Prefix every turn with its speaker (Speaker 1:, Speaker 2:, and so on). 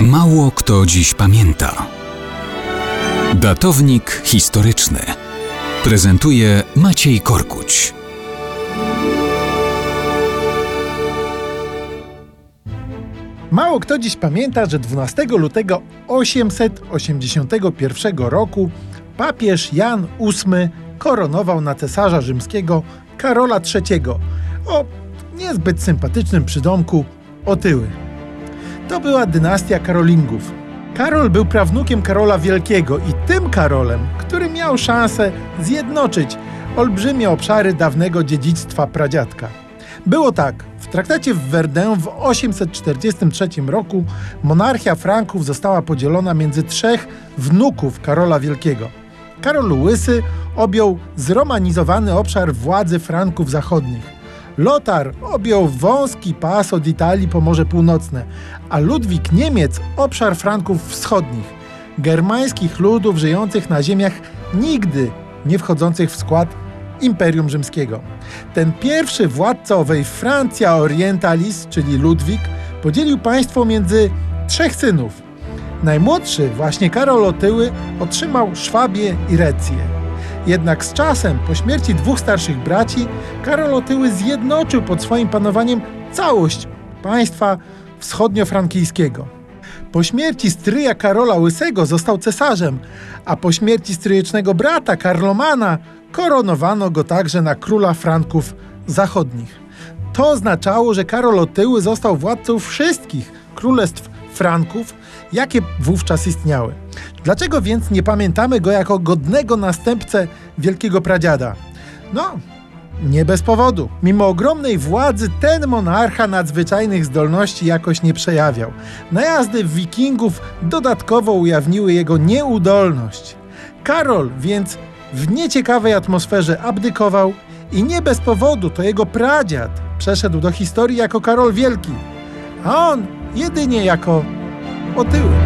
Speaker 1: Mało kto dziś pamięta. Datownik historyczny prezentuje Maciej Korkuć.
Speaker 2: Mało kto dziś pamięta, że 12 lutego 881 roku papież Jan VIII koronował na cesarza rzymskiego Karola III o niezbyt sympatycznym przydomku Otyły. To była dynastia Karolingów. Karol był prawnukiem Karola Wielkiego i tym Karolem, który miał szansę zjednoczyć olbrzymie obszary dawnego dziedzictwa pradziadka. Było tak. W traktacie w Verdun w 843 roku monarchia Franków została podzielona między trzech wnuków Karola Wielkiego. Karol Łysy objął zromanizowany obszar władzy Franków zachodnich. Lotar objął wąski pas od Italii po Morze Północne, a Ludwik Niemiec obszar Franków wschodnich, germańskich ludów żyjących na ziemiach nigdy nie wchodzących w skład Imperium Rzymskiego. Ten pierwszy władca owej Francja Orientalis, czyli Ludwik, podzielił państwo między trzech synów. Najmłodszy, właśnie Karol Otyły, otrzymał Szwabię i Recję. Jednak z czasem, po śmierci dwóch starszych braci, Karol Otyły zjednoczył pod swoim panowaniem całość państwa wschodniofrankijskiego. Po śmierci stryja Karola Łysego został cesarzem, a po śmierci stryjecznego brata Karlomana koronowano go także na króla Franków zachodnich. To oznaczało, że Karol Otyły został władcą wszystkich królestw Franków, jakie wówczas istniały. Dlaczego więc nie pamiętamy go jako godnego następcę wielkiego pradziada? No, nie bez powodu. Mimo ogromnej władzy ten monarcha nadzwyczajnych zdolności jakoś nie przejawiał. Najazdy wikingów dodatkowo ujawniły jego nieudolność. Karol więc w nieciekawej atmosferze abdykował i nie bez powodu to jego pradziad przeszedł do historii jako Karol Wielki, a on jedynie jako otyły.